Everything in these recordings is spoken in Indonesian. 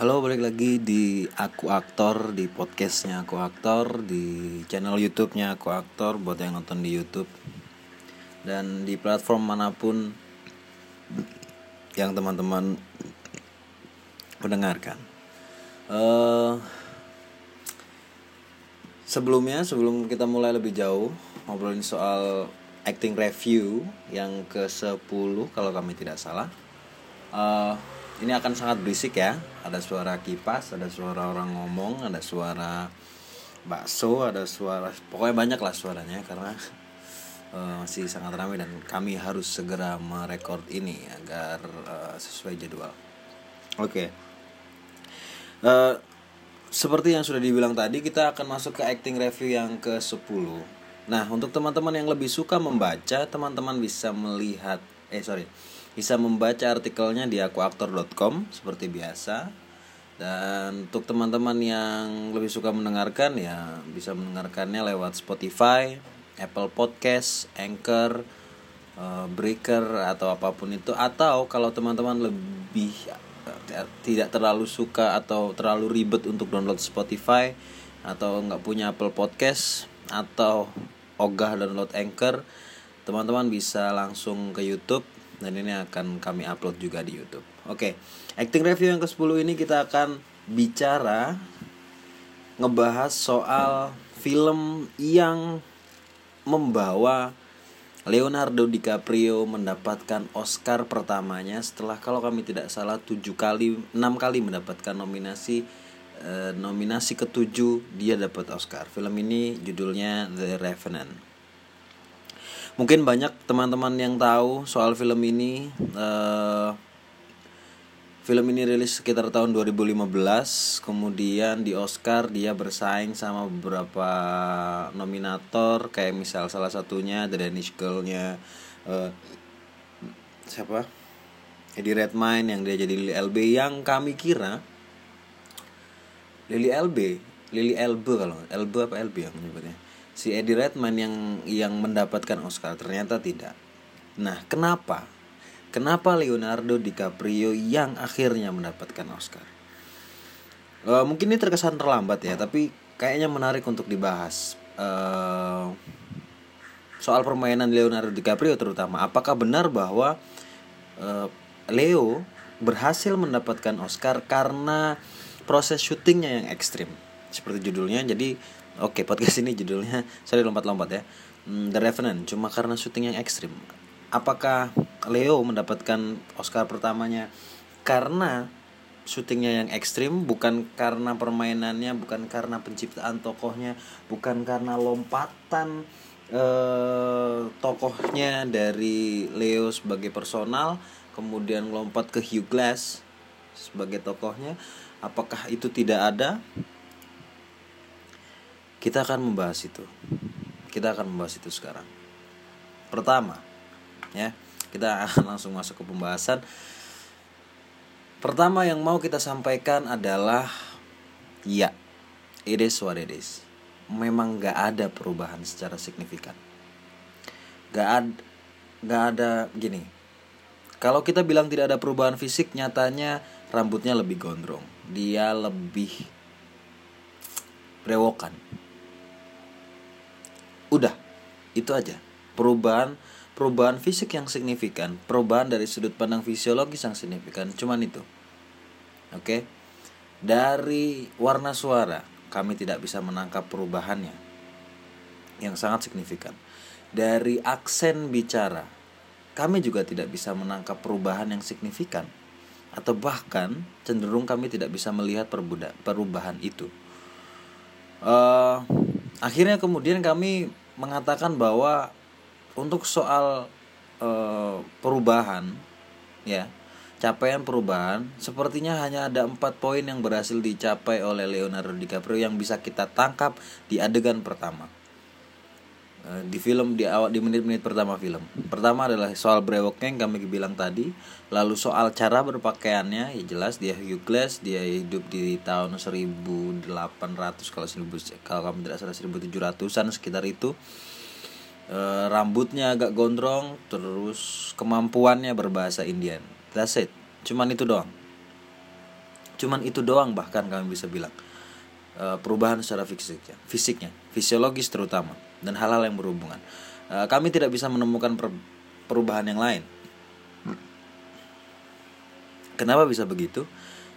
Halo, balik lagi di Aku Aktor di podcastnya Aku Aktor di channel YouTube-nya Aku Aktor buat yang nonton di YouTube dan di platform mana pun yang teman-teman mendengarkan. Uh, sebelumnya, sebelum kita mulai lebih jauh ngobrolin soal acting review yang ke 10 kalau kami tidak salah. Uh, ini akan sangat berisik ya. Ada suara kipas ada suara orang ngomong ada suara bakso ada suara pokoknya banyak lah suaranya karena uh, masih sangat ramai dan kami harus segera merekord ini agar uh, sesuai jadwal. Oke. Okay. uh, eh, seperti yang sudah dibilang tadi kita akan masuk ke acting review yang ke 10 nah untuk teman-teman yang lebih suka membaca teman-teman bisa melihat eh sorry bisa membaca artikelnya di akuaktor.com seperti biasa. Dan untuk teman-teman yang lebih suka mendengarkan ya bisa mendengarkannya lewat Spotify, Apple Podcast, Anchor, uh, Breaker atau apa pun itu atau kalau teman-teman lebih uh, tidak terlalu suka atau terlalu ribet untuk download Spotify atau nggak punya Apple Podcast atau ogah download Anchor, teman-teman bisa langsung ke YouTube dan ini akan kami upload juga di YouTube. Oke, acting review yang ke-10 ini kita akan bicara ngebahas soal film yang membawa Leonardo DiCaprio mendapatkan Oscar pertamanya setelah kalau kami tidak salah tujuh kali enam kali mendapatkan nominasi eh, nominasi ketujuh dia dapat Oscar. Film ini judulnya The Revenant mungkin banyak teman-teman yang tahu soal film ini. Uh, film ini rilis sekitar tahun 2015 kemudian di Oscar dia bersaing sama beberapa nominator kayak misal salah satunya The Danish Girl-nya uh, siapa? Eddie Redmayne yang dia jadi Lily LB yang kami kira Lily LB Lily LB kalau LB apa LB yang menyebutnya si Eddie Redmayne yang yang mendapatkan Oscar ternyata tidak. Nah, kenapa? Kenapa Leonardo DiCaprio yang akhirnya mendapatkan Oscar? Uh, mungkin ini terkesan terlambat ya, tapi kayaknya menarik untuk dibahas. Uh, soal permainan Leonardo DiCaprio terutama, apakah benar bahwa uh, Leo berhasil mendapatkan Oscar karena proses syutingnya yang ekstrim? Seperti judulnya, jadi Oke, podcast ini judulnya sorry lompat-lompat ya. Hmm, The Revenant cuma karena syuting yang ekstrim. Apakah Leo mendapatkan Oscar pertamanya karena syutingnya yang ekstrim bukan karena permainannya, bukan karena penciptaan tokohnya, bukan karena lompatan eh, tokohnya dari Leo sebagai personal, kemudian lompat ke Hugh Glass sebagai tokohnya. Apakah itu tidak ada? Kita akan membahas itu. Kita akan membahas itu sekarang. Pertama, ya, kita akan langsung masuk ke pembahasan. Pertama yang mau kita sampaikan adalah ya, it is what it is. Memang gak ada perubahan secara signifikan. Gak ada, gak ada gini. Kalau kita bilang tidak ada perubahan fisik, nyatanya rambutnya lebih gondrong. Dia lebih brewokan udah itu aja. Perubahan perubahan fisik yang signifikan perubahan dari sudut pandang fisiologis yang signifikan cuman itu. Oke? Dari warna suara kami tidak bisa menangkap perubahannya. Yang sangat signifikan. Dari aksen bicara kami juga tidak bisa menangkap perubahan yang signifikan. Atau bahkan cenderung kami tidak bisa melihat perubahan itu. Uh, akhirnya kemudian kami mengatakan bahwa untuk soal uh, perubahan ya capaian perubahan sepertinya hanya ada empat poin yang berhasil dicapai oleh Leonardo DiCaprio yang bisa kita tangkap di adegan pertama di film di awal di menit-menit pertama film. Pertama adalah soal brewoknya yang kami bilang tadi. Lalu soal cara berpakaiannya ya jelas dia Hugh Glass dia hidup di tahun 1800 kalau 1000 kalau kami tidak salah 1700-an sekitar itu. E, rambutnya agak gondrong terus kemampuannya berbahasa Indian. That's it. Cuman itu doang. Cuman itu doang bahkan kami bisa bilang. Uh, perubahan secara fisiknya fisiknya fisiologis terutama dan hal-hal yang berhubungan. Uh, kami tidak bisa menemukan per perubahan yang lain. Kenapa bisa begitu?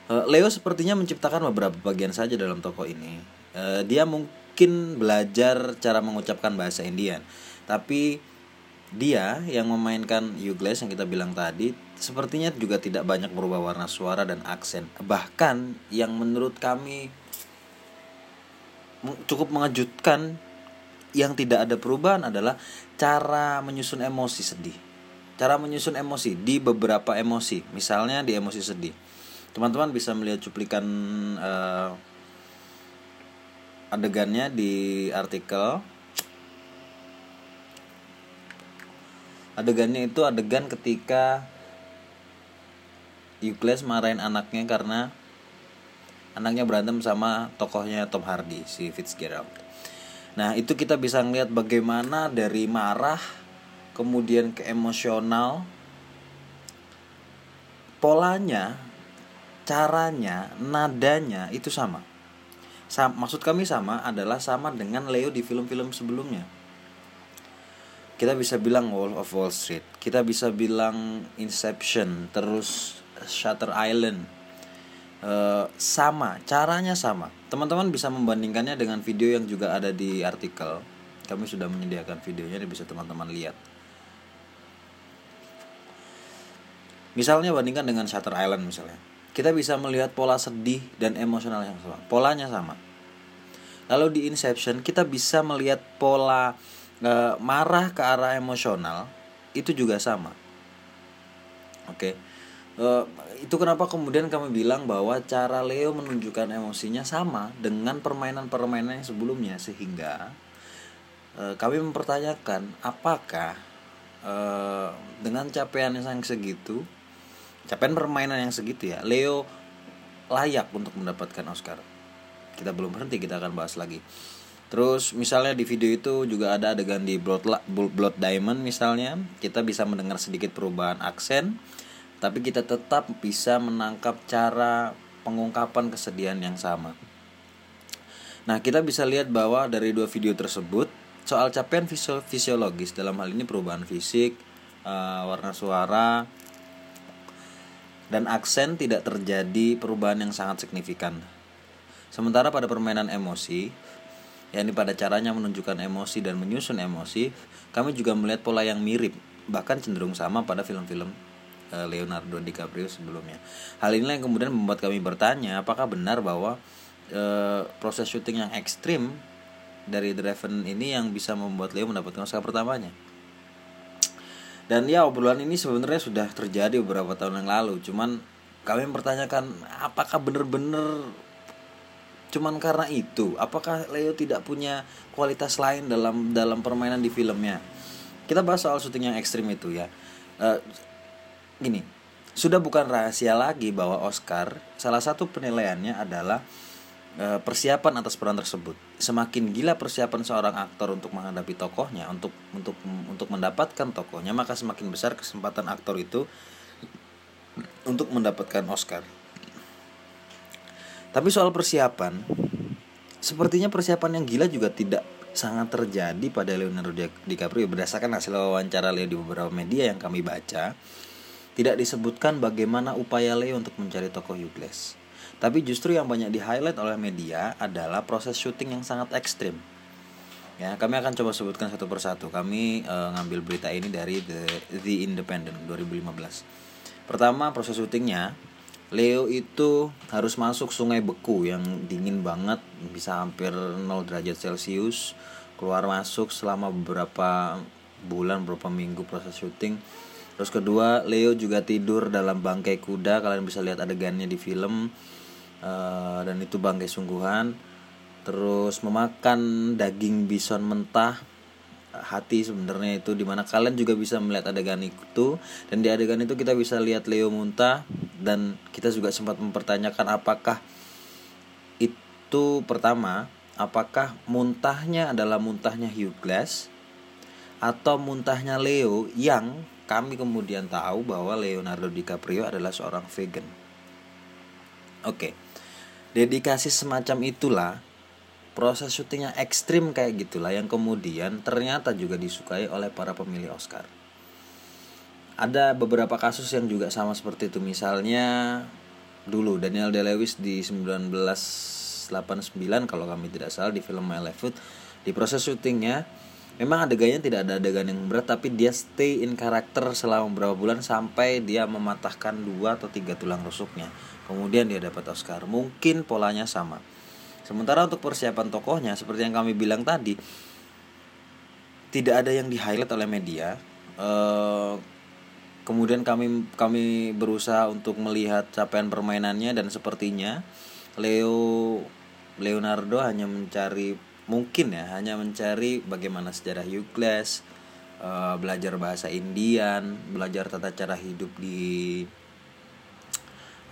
Uh, Leo sepertinya menciptakan beberapa bagian saja dalam toko ini. Uh, dia mungkin belajar cara mengucapkan bahasa Indian. Tapi dia yang memainkan Ugles yang kita bilang tadi sepertinya juga tidak banyak berubah warna suara dan aksen. Bahkan yang menurut kami cukup mengejutkan yang tidak ada perubahan adalah cara menyusun emosi sedih. Cara menyusun emosi di beberapa emosi, misalnya di emosi sedih. Teman-teman bisa melihat cuplikan uh, adegannya di artikel adegannya itu adegan ketika Euclides marahin anaknya karena anaknya berantem sama tokohnya Tom Hardy si Fitzgerald. Nah itu kita bisa ngeliat bagaimana dari marah kemudian ke emosional. Polanya caranya nadanya itu sama. Sam, maksud kami sama adalah sama dengan Leo di film-film sebelumnya. Kita bisa bilang Wall of Wall Street kita bisa bilang Inception terus Shutter Island uh, sama caranya sama. Teman-teman bisa membandingkannya dengan video yang juga ada di artikel. Kami sudah menyediakan videonya bisa teman-teman lihat. Misalnya bandingkan dengan Shutter Island misalnya. Kita bisa melihat pola sedih dan emosional yang sama. Polanya sama. Lalu di Inception kita bisa melihat pola e, marah ke arah emosional itu juga sama. Oke. okay. E, itu kenapa kemudian kami bilang bahwa cara Leo menunjukkan emosinya sama dengan permainan-permainan yang sebelumnya sehingga e, kami mempertanyakan apakah e, dengan capaian yang segitu capaian permainan yang segitu ya Leo layak untuk mendapatkan Oscar. Kita belum berhenti kita akan bahas lagi. Terus misalnya di video itu juga ada adegan di Blood, Blood Diamond misalnya Kita bisa mendengar sedikit perubahan aksen Tapi kita tetap bisa menangkap cara pengungkapan kesedihan yang sama. Nah kita bisa lihat bahwa dari dua video tersebut Soal capaian fisiologis dalam hal ini perubahan fisik uh, Warna suara Dan aksen tidak terjadi perubahan yang sangat signifikan. Sementara pada permainan emosi yakni pada caranya menunjukkan emosi dan menyusun emosi, kami juga melihat pola yang mirip, bahkan cenderung sama pada film-film eh, Leonardo DiCaprio sebelumnya. Hal inilah yang kemudian membuat kami bertanya, apakah benar bahwa e, proses syuting yang ekstrim dari Draven ini yang bisa membuat Leo mendapatkan Oscar pertamanya? Dan ya obrolan ini sebenarnya sudah terjadi beberapa tahun yang lalu, cuman kami mempertanyakan apakah benar-benar cuman karena itu apakah Leo tidak punya kualitas lain dalam dalam permainan di filmnya kita bahas soal syuting yang ekstrim itu ya uh, gini sudah bukan rahasia lagi bahwa Oscar salah satu penilaiannya adalah uh, persiapan atas peran tersebut semakin gila persiapan seorang aktor untuk menghadapi tokohnya untuk untuk untuk mendapatkan tokohnya maka semakin besar kesempatan aktor itu untuk mendapatkan Oscar tapi soal persiapan, sepertinya persiapan yang gila juga tidak sangat terjadi pada Leonardo DiCaprio berdasarkan hasil wawancara Leo di beberapa media yang kami baca. Tidak disebutkan bagaimana upaya Leo untuk mencari tokoh Hughes. Tapi justru yang banyak di-highlight oleh media adalah proses syuting yang sangat ekstrim. Ya, kami akan coba sebutkan satu persatu. Kami e, ngambil berita ini dari The, The Independent 2015. Pertama, proses syutingnya Leo itu harus masuk sungai beku yang dingin banget bisa hampir 0 derajat celcius keluar masuk selama beberapa bulan beberapa minggu proses syuting terus kedua Leo juga tidur dalam bangkai kuda. Kalian bisa lihat adegannya di film. Uh, dan itu bangkai sungguhan. Terus memakan daging bison mentah hati sebenarnya itu di mana kalian juga bisa melihat adegan itu. Dan di adegan itu kita bisa lihat Leo muntah dan kita juga sempat mempertanyakan apakah itu pertama apakah muntahnya adalah muntahnya Hugh Glass atau muntahnya Leo yang kami kemudian tahu bahwa Leonardo DiCaprio adalah seorang vegan. Oke. Dedikasi semacam itulah proses syutingnya ekstrim kayak gitulah yang kemudian ternyata juga disukai oleh para pemilih Oscar. Ada beberapa kasus yang juga sama seperti itu misalnya dulu Daniel Day-Lewis di 1989 kalau kami tidak salah di film My Left Foot di proses syutingnya memang adegannya tidak ada adegan yang berat tapi dia stay in karakter selama beberapa bulan sampai dia mematahkan dua atau tiga tulang rusuknya. Kemudian dia dapat Oscar. Mungkin polanya sama. Sementara untuk persiapan tokohnya seperti yang kami bilang tadi tidak ada yang di highlight oleh media. Uh, kemudian kami kami berusaha untuk melihat capaian permainannya dan sepertinya Leo Leonardo hanya mencari mungkin ya hanya mencari bagaimana sejarah Euclides uh, belajar bahasa Indian belajar tata cara hidup di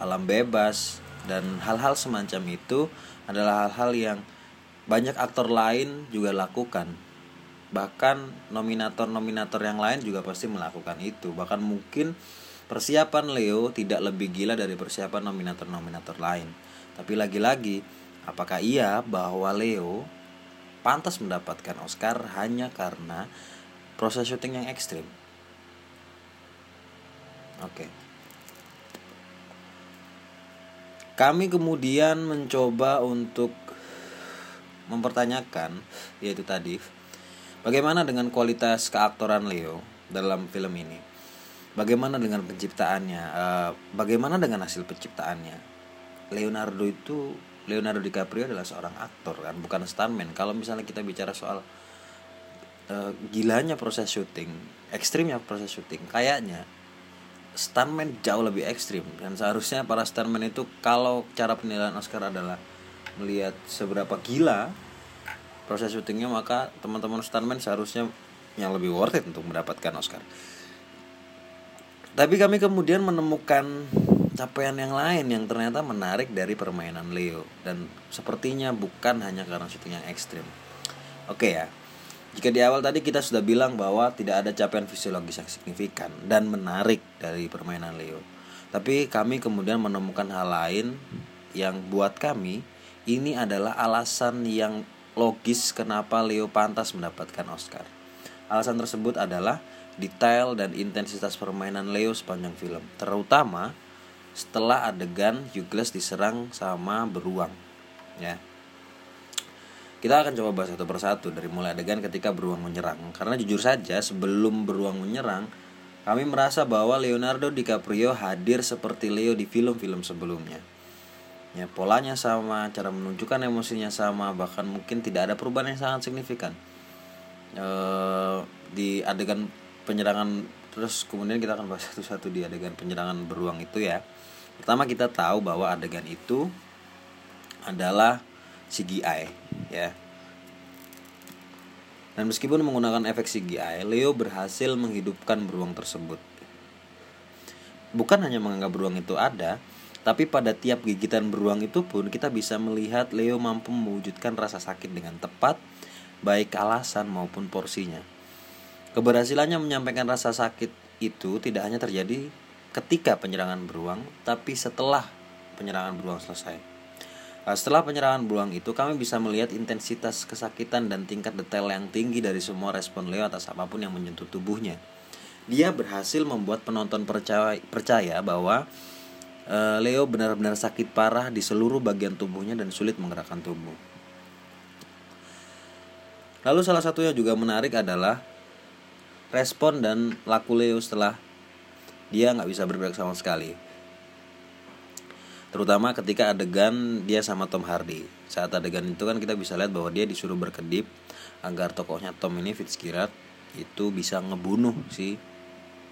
alam bebas dan hal-hal semacam itu adalah hal-hal yang banyak aktor lain juga lakukan. Bahkan nominator-nominator yang lain juga pasti melakukan itu. Bahkan mungkin persiapan Leo tidak lebih gila dari persiapan nominator-nominator lain. Tapi lagi-lagi apakah iya bahwa Leo pantas mendapatkan Oscar hanya karena proses syuting yang ekstrim. Oke. Kami kemudian mencoba untuk mempertanyakan yaitu tadi bagaimana dengan kualitas keaktoran Leo dalam film ini? Bagaimana dengan penciptaannya? Uh, bagaimana dengan hasil penciptaannya? Leonardo itu Leonardo DiCaprio adalah seorang aktor kan bukan stuntman kalau misalnya kita bicara soal uh, gilanya proses syuting ekstrimnya proses syuting kayaknya stuntman jauh lebih ekstrim dan seharusnya para stuntman itu kalau cara penilaian Oscar adalah melihat seberapa gila proses syutingnya maka teman-teman stuntman seharusnya yang lebih worth it untuk mendapatkan Oscar. Tapi kami kemudian menemukan capaian yang lain yang ternyata menarik dari permainan Leo dan sepertinya bukan hanya karena syuting yang ekstrim. Oke ya, jika di awal tadi kita sudah bilang bahwa tidak ada capaian fisiologis yang signifikan dan menarik dari permainan Leo. Tapi kami kemudian menemukan hal lain yang buat kami ini adalah alasan yang logis kenapa Leo pantas mendapatkan Oscar. Alasan tersebut adalah detail dan intensitas permainan Leo sepanjang film, terutama setelah adegan Hughes diserang sama beruang. Ya, kita akan coba bahas satu persatu dari mulai adegan ketika beruang menyerang. Karena jujur saja sebelum beruang menyerang, kami merasa bahwa Leonardo DiCaprio hadir seperti Leo di film-film sebelumnya. Ya, polanya sama, cara menunjukkan emosinya sama, bahkan mungkin tidak ada perubahan yang sangat signifikan. E, di adegan penyerangan terus kemudian kita akan bahas satu-satu di adegan penyerangan beruang itu ya. Pertama kita tahu bahwa adegan itu adalah CGI ya. Dan meskipun menggunakan efek CGI, Leo berhasil menghidupkan beruang tersebut. Bukan hanya menganggap beruang itu ada, tapi pada tiap gigitan beruang itu pun kita bisa melihat Leo mampu mewujudkan rasa sakit dengan tepat, baik alasan maupun porsinya. Keberhasilannya menyampaikan rasa sakit itu tidak hanya terjadi ketika penyerangan beruang, tapi setelah penyerangan beruang selesai. Nah, setelah penyerangan beruang itu, kami bisa melihat intensitas kesakitan dan tingkat detail yang tinggi dari semua respon Leo atas apa pun yang menyentuh tubuhnya. Dia berhasil membuat penonton percaya, percaya bahwa uh, Leo benar-benar sakit parah di seluruh bagian tubuhnya dan sulit menggerakkan tubuh. Lalu salah satu yang juga menarik adalah respon dan laku Leo setelah dia nggak bisa bergerak sama sekali terutama ketika adegan dia sama Tom Hardy saat adegan itu kan kita bisa lihat bahwa dia disuruh berkedip agar tokohnya Tom ini Fitzgerald itu bisa ngebunuh si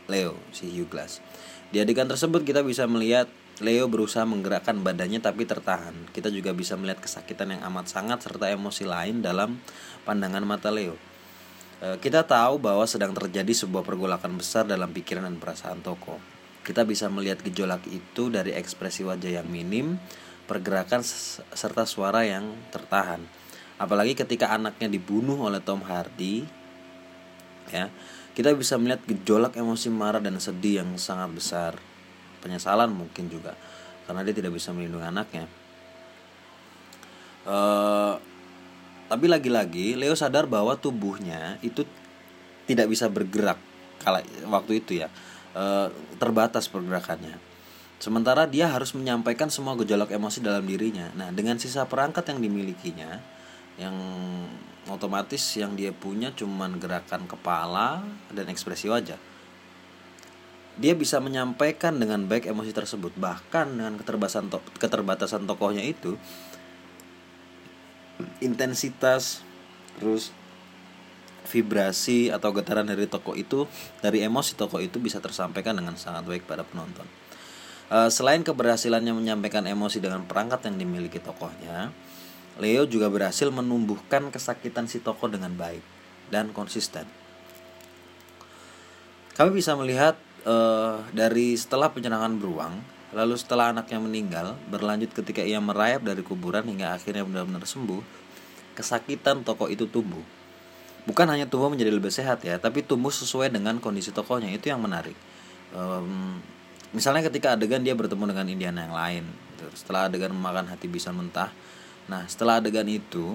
Leo si Hugh Glass di adegan tersebut kita bisa melihat Leo berusaha menggerakkan badannya tapi tertahan. Kita juga bisa melihat kesakitan yang amat sangat serta emosi lain dalam pandangan mata Leo. E, kita tahu bahwa sedang terjadi sebuah pergolakan besar dalam pikiran dan perasaan tokoh. Kita bisa melihat gejolak itu dari ekspresi wajah yang minim, pergerakan serta suara yang tertahan. Apalagi ketika anaknya dibunuh oleh Tom Hardy, ya, kita bisa melihat gejolak emosi marah dan sedih yang sangat besar, penyesalan mungkin juga. karena dia tidak bisa melindungi anaknya. Uh, tapi lagi-lagi Leo sadar bahwa tubuhnya itu tidak bisa bergerak kala waktu itu ya uh, terbatas pergerakannya. Sementara dia harus menyampaikan semua gejolak emosi dalam dirinya. Nah, dengan sisa perangkat yang dimilikinya, yang otomatis yang dia punya cuman gerakan kepala dan ekspresi wajah dia bisa menyampaikan dengan baik emosi tersebut bahkan dengan keterbatasan to keterbatasan tokohnya itu intensitas terus vibrasi atau getaran dari tokoh itu dari emosi tokoh itu bisa tersampaikan dengan sangat baik pada penonton. Uh, selain keberhasilannya menyampaikan emosi dengan perangkat yang dimiliki tokohnya Leo juga berhasil menumbuhkan kesakitan si tokoh dengan baik dan konsisten. Kami bisa melihat uh, dari setelah penyerangan beruang, lalu setelah anaknya meninggal, berlanjut ketika ia merayap dari kuburan hingga akhirnya benar-benar sembuh, kesakitan tokoh itu tumbuh. Bukan hanya tumbuh menjadi lebih sehat ya, tapi tumbuh sesuai dengan kondisi tokohnya itu yang menarik. Um, misalnya ketika adegan dia bertemu dengan Indiana yang lain, gitu. setelah adegan memakan hati bisa mentah, nah setelah adegan itu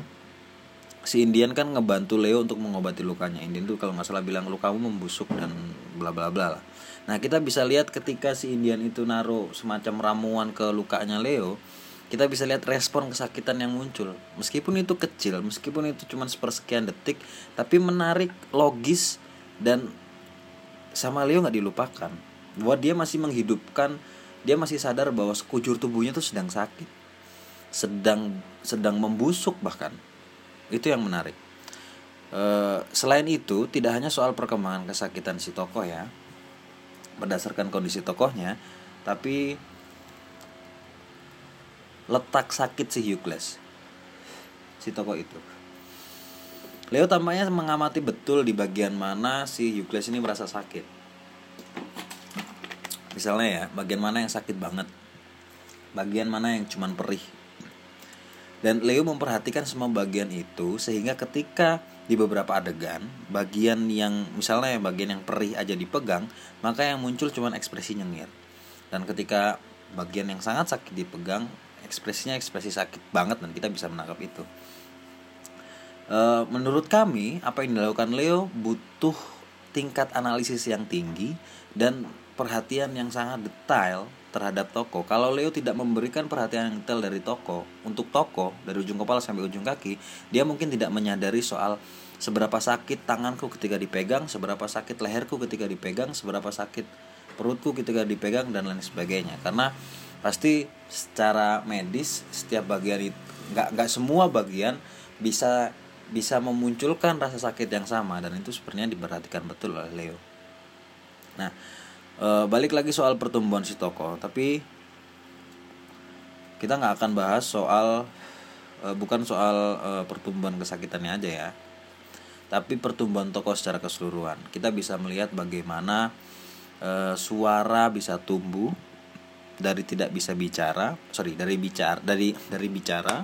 si Indian kan ngebantu Leo untuk mengobati lukanya. Indian tuh kalau nggak salah bilang lukamu membusuk dan bla bla bla lah. Nah kita bisa lihat ketika si Indian itu naruh semacam ramuan ke lukanya Leo, kita bisa lihat respon kesakitan yang muncul. Meskipun itu kecil, meskipun itu cuma sepersekian detik, tapi menarik, logis dan sama Leo nggak dilupakan. Bahwa dia masih menghidupkan, dia masih sadar bahwa sekujur tubuhnya itu sedang sakit, sedang sedang membusuk bahkan. Itu yang menarik. E, selain itu, tidak hanya soal perkembangan kesakitan si tokoh ya, berdasarkan kondisi tokohnya tapi letak sakit si Hughes si tokoh itu. Leo tampaknya mengamati betul di bagian mana si Hughes ini merasa sakit. Misalnya ya bagian mana yang sakit banget? Bagian mana yang cuman perih dan Leo memperhatikan semua bagian itu sehingga ketika di beberapa adegan bagian yang misalnya bagian yang perih aja dipegang maka yang muncul cuma ekspresi nyengir. Dan ketika bagian yang sangat sakit dipegang ekspresinya ekspresi sakit banget dan kita bisa menangkap itu. E, menurut kami apa yang dilakukan Leo butuh tingkat analisis yang tinggi dan perhatian yang sangat detail terhadap toko. Kalau Leo tidak memberikan perhatian yang detail dari toko untuk toko dari ujung kepala sampai ujung kaki, dia mungkin tidak menyadari soal seberapa sakit tanganku ketika dipegang, seberapa sakit leherku ketika dipegang, seberapa sakit perutku ketika dipegang dan lain sebagainya. Karena pasti secara medis setiap bagian itu nggak nggak semua bagian bisa bisa memunculkan rasa sakit yang sama dan itu sepertinya diperhatikan betul oleh Leo. Nah, e, balik lagi soal pertumbuhan si toko tapi kita nggak akan bahas soal e, bukan soal e, pertumbuhan kesakitannya aja ya tapi pertumbuhan toko secara keseluruhan. Kita bisa melihat bagaimana e, suara bisa tumbuh dari tidak bisa bicara sorry dari bicara dari dari bicara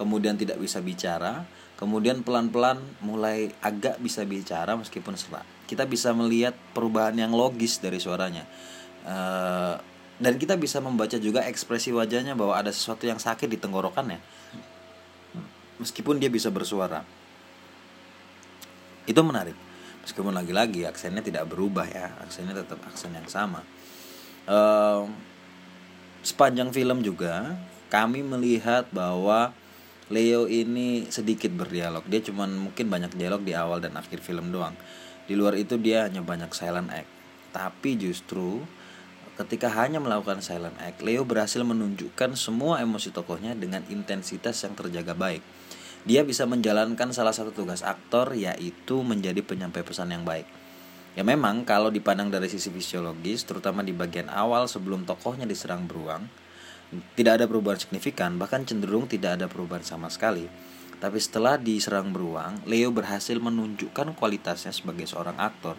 kemudian tidak bisa bicara kemudian pelan-pelan mulai agak bisa bicara meskipun serak. Kita bisa melihat perubahan yang logis dari suaranya. Uh, dan kita bisa membaca juga ekspresi wajahnya bahwa ada sesuatu yang sakit di tenggorokannya. Meskipun dia bisa bersuara. Itu menarik. Meskipun lagi-lagi aksennya tidak berubah ya. Aksennya tetap aksen yang sama. Uh, sepanjang film juga kami melihat bahwa Leo ini sedikit berdialog dia cuman mungkin banyak dialog di awal dan akhir film doang di luar itu dia hanya banyak silent act. Tapi justru ketika hanya melakukan silent act, Leo berhasil menunjukkan semua emosi tokohnya dengan intensitas yang terjaga baik. Dia bisa menjalankan salah satu tugas aktor yaitu menjadi penyampai pesan yang baik. Ya memang kalau dipandang dari sisi fisiologis, terutama di bagian awal sebelum tokohnya diserang beruang, tidak ada perubahan signifikan, bahkan cenderung tidak ada perubahan sama sekali. Tapi setelah diserang beruang, Leo berhasil menunjukkan kualitasnya sebagai seorang aktor.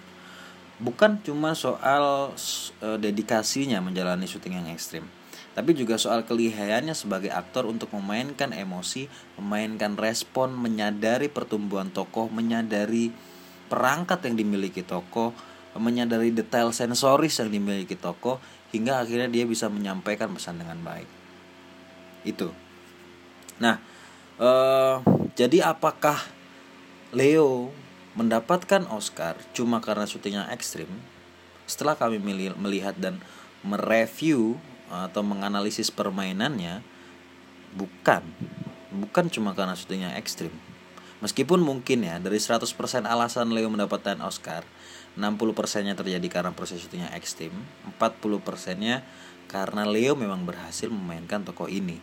Bukan cuma soal uh, dedikasinya menjalani syuting yang ekstrim, tapi juga soal kelihayannya sebagai aktor untuk memainkan emosi, memainkan respon, menyadari pertumbuhan tokoh, menyadari perangkat yang dimiliki tokoh, menyadari detail sensoris yang dimiliki tokoh hingga akhirnya dia bisa menyampaikan pesan dengan baik. Itu. Nah uh, jadi apakah Leo mendapatkan Oscar cuma karena syutingnya ekstrim? Setelah kami melihat dan mereview atau menganalisis permainannya bukan. Bukan cuma karena syutingnya ekstrim. Meskipun mungkin ya dari 100% alasan Leo mendapatkan Oscar 60%-nya terjadi karena proses syutingnya ekstrim 40%-nya karena Leo memang berhasil memainkan tokoh ini.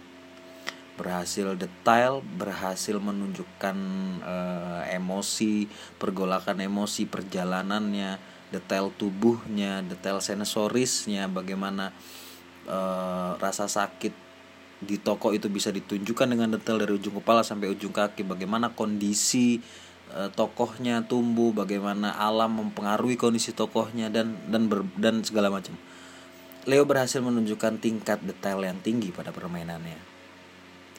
Berhasil detail, berhasil menunjukkan uh, emosi, pergolakan emosi, perjalanannya, detail tubuhnya, detail sensorisnya, bagaimana uh, rasa sakit di toko itu bisa ditunjukkan dengan detail dari ujung kepala sampai ujung kaki, bagaimana kondisi uh, tokohnya tumbuh, bagaimana alam mempengaruhi kondisi tokohnya dan dan ber, dan segala macam. Leo berhasil menunjukkan tingkat detail yang tinggi pada permainannya.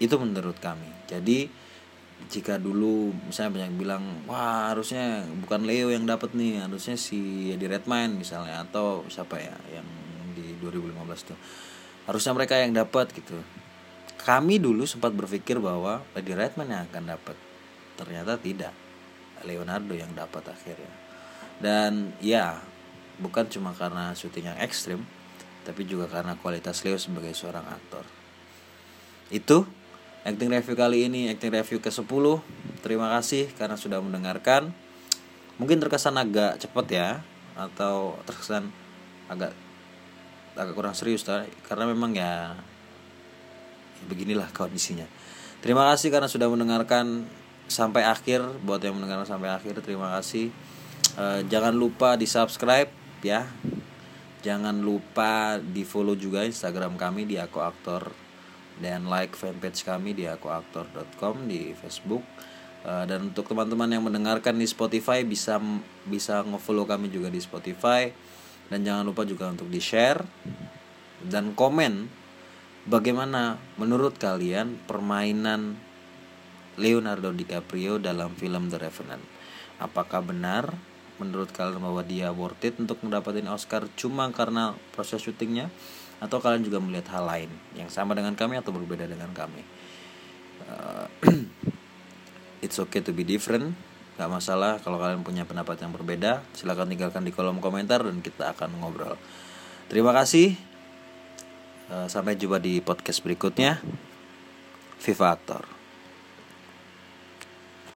Itu menurut kami. Jadi jika dulu misalnya banyak bilang wah harusnya bukan Leo yang dapat nih harusnya si di Redman misalnya atau siapa ya yang di 2015 tuh. Harusnya mereka yang dapat gitu. Kami dulu sempat berpikir bahwa di Redman yang akan dapat ternyata tidak Leonardo yang dapat akhirnya. Dan ya bukan cuma karena syuting yang ekstrim tapi juga karena kualitas Leo sebagai seorang aktor. Itu acting review kali ini acting review ke 10 terima kasih karena sudah mendengarkan. Mungkin terkesan agak cepat ya atau terkesan agak agak kurang serius karena memang ya beginilah kondisinya. Terima kasih karena sudah mendengarkan sampai akhir buat yang mendengarkan sampai akhir terima kasih. E, jangan lupa di subscribe ya. Jangan lupa di follow juga instagram kami di aku aktor. Dan like fanpage kami di akuaktor.com di Facebook. Uh, dan untuk teman-teman yang mendengarkan di Spotify bisa bisa ngefollow kami juga di Spotify. Dan jangan lupa juga untuk di share dan komen bagaimana menurut kalian permainan Leonardo DiCaprio dalam film The Revenant. Apakah benar? Menurut kalian bahwa dia worth it untuk mendapatkan Oscar cuma karena proses syutingnya? Atau kalian juga melihat hal lain yang sama dengan kami atau berbeda dengan kami? Uh, it's okay to be different. Gak masalah kalau kalian punya pendapat yang berbeda. Silahkan tinggalkan di kolom komentar dan kita akan ngobrol. Terima kasih. Uh, sampai jumpa di podcast berikutnya. Viva Actor